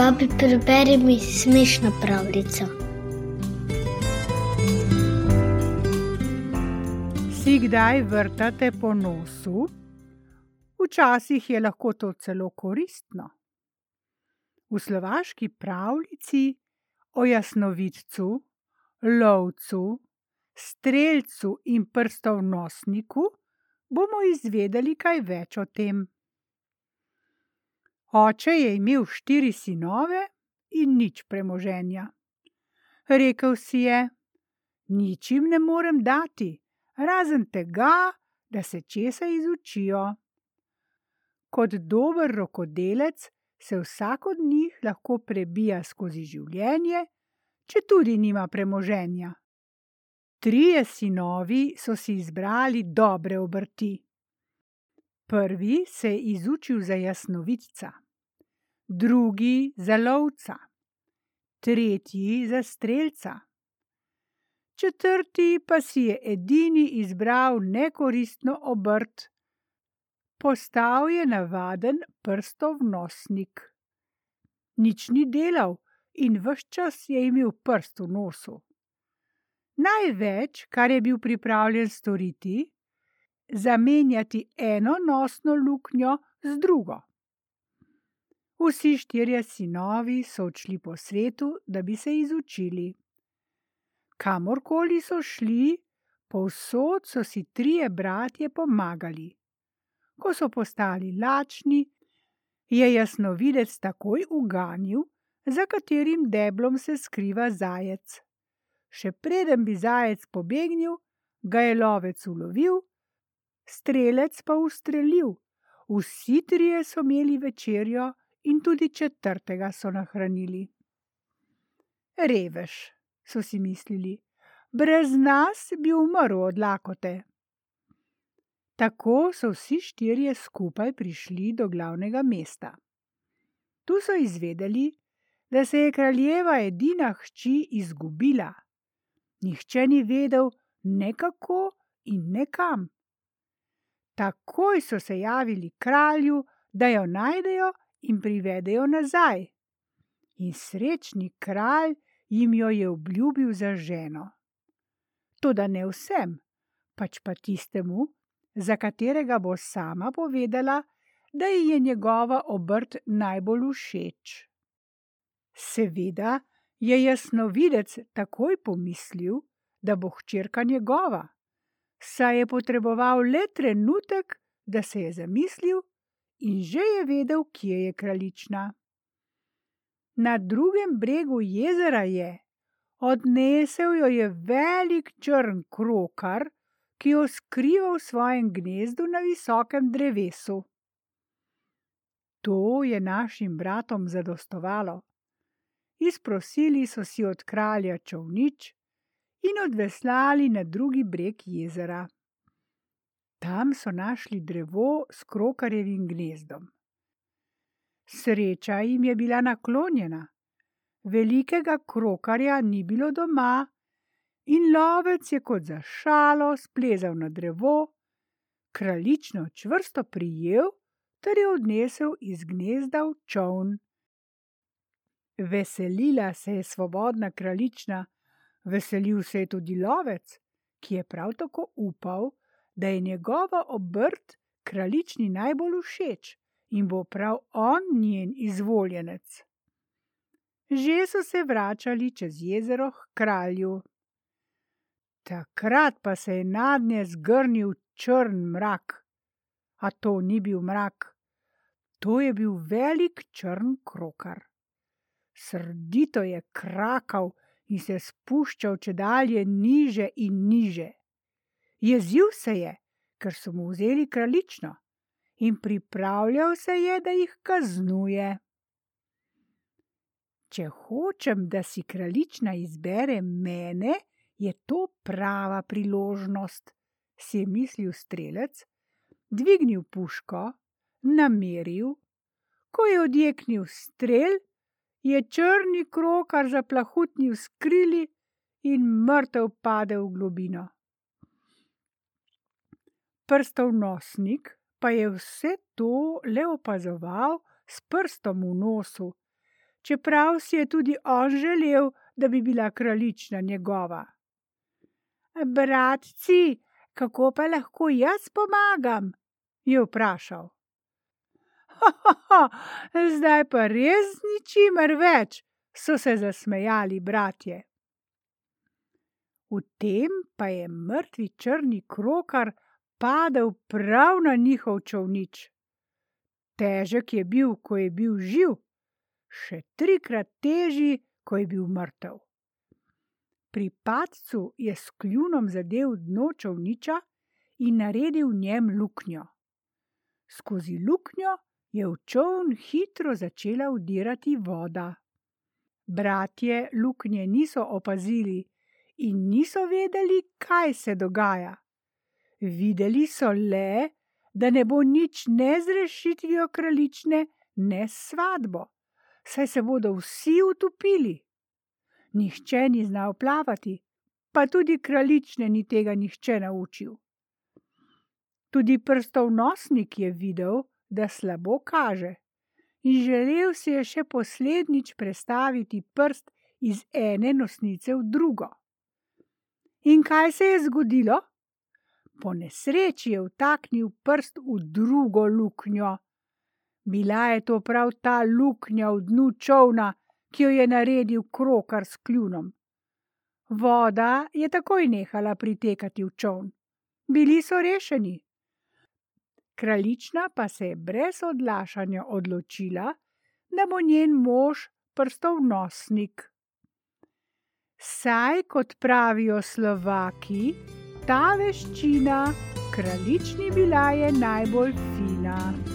Babi, preberi mi smešno pravljico. Si kdaj vrtate po nosu? Včasih je lahko to celo koristno. V slovaški pravljici o jasnovidcu, lovcu, strelcu in prstovnosniku bomo izvedeli kaj več o tem. Oče je imel štiri sinove in nič premoženja. Rekel si je: Nič jim ne morem dati, razen tega, da se česa izučijo. Kot dober rokodelec se vsak od njih lahko prebija skozi življenje, če tudi nima premoženja. Trije sinovi so si izbrali dobre obrti. Prvi se je izučil za jasnovidca, drugi za lovca, tretji za strelca. Četrti pa si je edini izbral nekoristno obrt. Postal je navaden prstovnosnik. Nič ni delal in ves čas je imel prst v nosu. Največ, kar je bil pripravljen storiti, zamenjati eno nosno luknjo z drugo. Vsi štirje sinovi so odšli po svetu, da bi se izučili. Kamorkoli so šli, povsod so si trije bratje pomagali. Ko so postali lačni, je jasnovidec takoj uganil, za katerim deblom se skriva zajec. Še preden bi zajec pobegnil, ga je lovec ulovil, strelec pa ustrelil. Vsi trije so imeli večerjo in tudi četrtega so nahranili. Revež, so si mislili, brez nas bi umrl od lakote. Tako so vsi štirje skupaj prišli do glavnega mesta. Tu so izvedeli, da se je kraljeva edina hči izgubila. Nihče ni vedel, ne kako in ne kam. Takoj so se javili kralju, da jo najdejo in privedejo nazaj. In srečni kralj jim jo je obljubil za ženo. Toda ne vsem, pač pa tistemu, za katerega bo sama povedala, da ji je njegova obrt najbolj všeč. Seveda je jasnovidec takoj pomislil, da bo hčerka njegova, saj je potreboval le trenutek, da se je zamislil in že je vedel, kje je kraljična. Na drugem bregu jezera je, odnesel jo je velik črn krokar, ki jo skriva v svojem gnezdu na visokem drevesu. To je našim bratom zadostovalo. Izprosili so si od kralja čovnič in odveslali na drugi breg jezera. Tam so našli drevo s krokarjevim gnezdom. Sreča jim je bila naklonjena, velikega krokarja ni bilo doma, in lovec je kot za šalo splezal na drevo, kraljično čvrsto prijel ter jo odnesel iz gnezda v čovn. Veselila se je svobodna kraljična, veselil se je tudi lovec, ki je prav tako upal, da je njegova obrt kraljični najbolj všeč in bo prav on njen izvoljenec. Že so se vračali čez jezero k kralju. Takrat pa se je nad nje zgrnil črn mrak. A to ni bil mrak, to je bil velik črn krokar. Srdito je krakal in se spuščal če dalje niže in niže. Jezil se je, ker so mu vzeli kraljično, in pripravljal se je, da jih kaznuje. Če hočem, da si kraljična izbere mene, je to prava priložnost, si je mislil strelec, dvignil puško, nameril, ko je odjeknil strel, je črni krokar zaplahutnil skrili in mrtev padel v globino. Prstov nosnik pa je vse to le opazoval s prstom v nosu, čeprav si je tudi on želel, da bi bila kraljična njegova. Bratci, kako pa lahko jaz pomagam? je vprašal. Zdaj pa res ničimer več, so se zasmejali bratje. V tem pa je mrtvi črni krokar padel prav na njihov čovnič. Težek je bil, ko je bil živ, še trikrat težji, ko je bil mrtev. Pri padcu je s kljunom zadel dno čovniča in naredil v njem luknjo. Skozi luknjo je v čovn hitro začela vdirati voda. Bratje luknje niso opazili in niso vedeli, kaj se dogaja. Videli so le, da ne bo nič ne z rešitvijo kraljične, ne s svatbo, saj se bodo vsi utopili. Nihče ni znal plavati, pa tudi kraljične ni tega nihče naučil. Tudi prstov nosnik je videl, da slabo kaže, in želel si je še poslednjič prestaviti prst iz ene nosnice v drugo. In kaj se je zgodilo? Po nesreči je vtaknil prst v drugo luknjo. Bila je to prav ta luknja v dnu čovna, ki jo je naredil krokar s kljunom. Voda je takoj nehala pritekati v čovn. Bili so rešeni. Kraljična pa se je brez odlašanja odločila, da bo njen mož prstov nosnik. Saj, kot pravijo Slovaki, ta veščina kraljični bila je najbolj fina.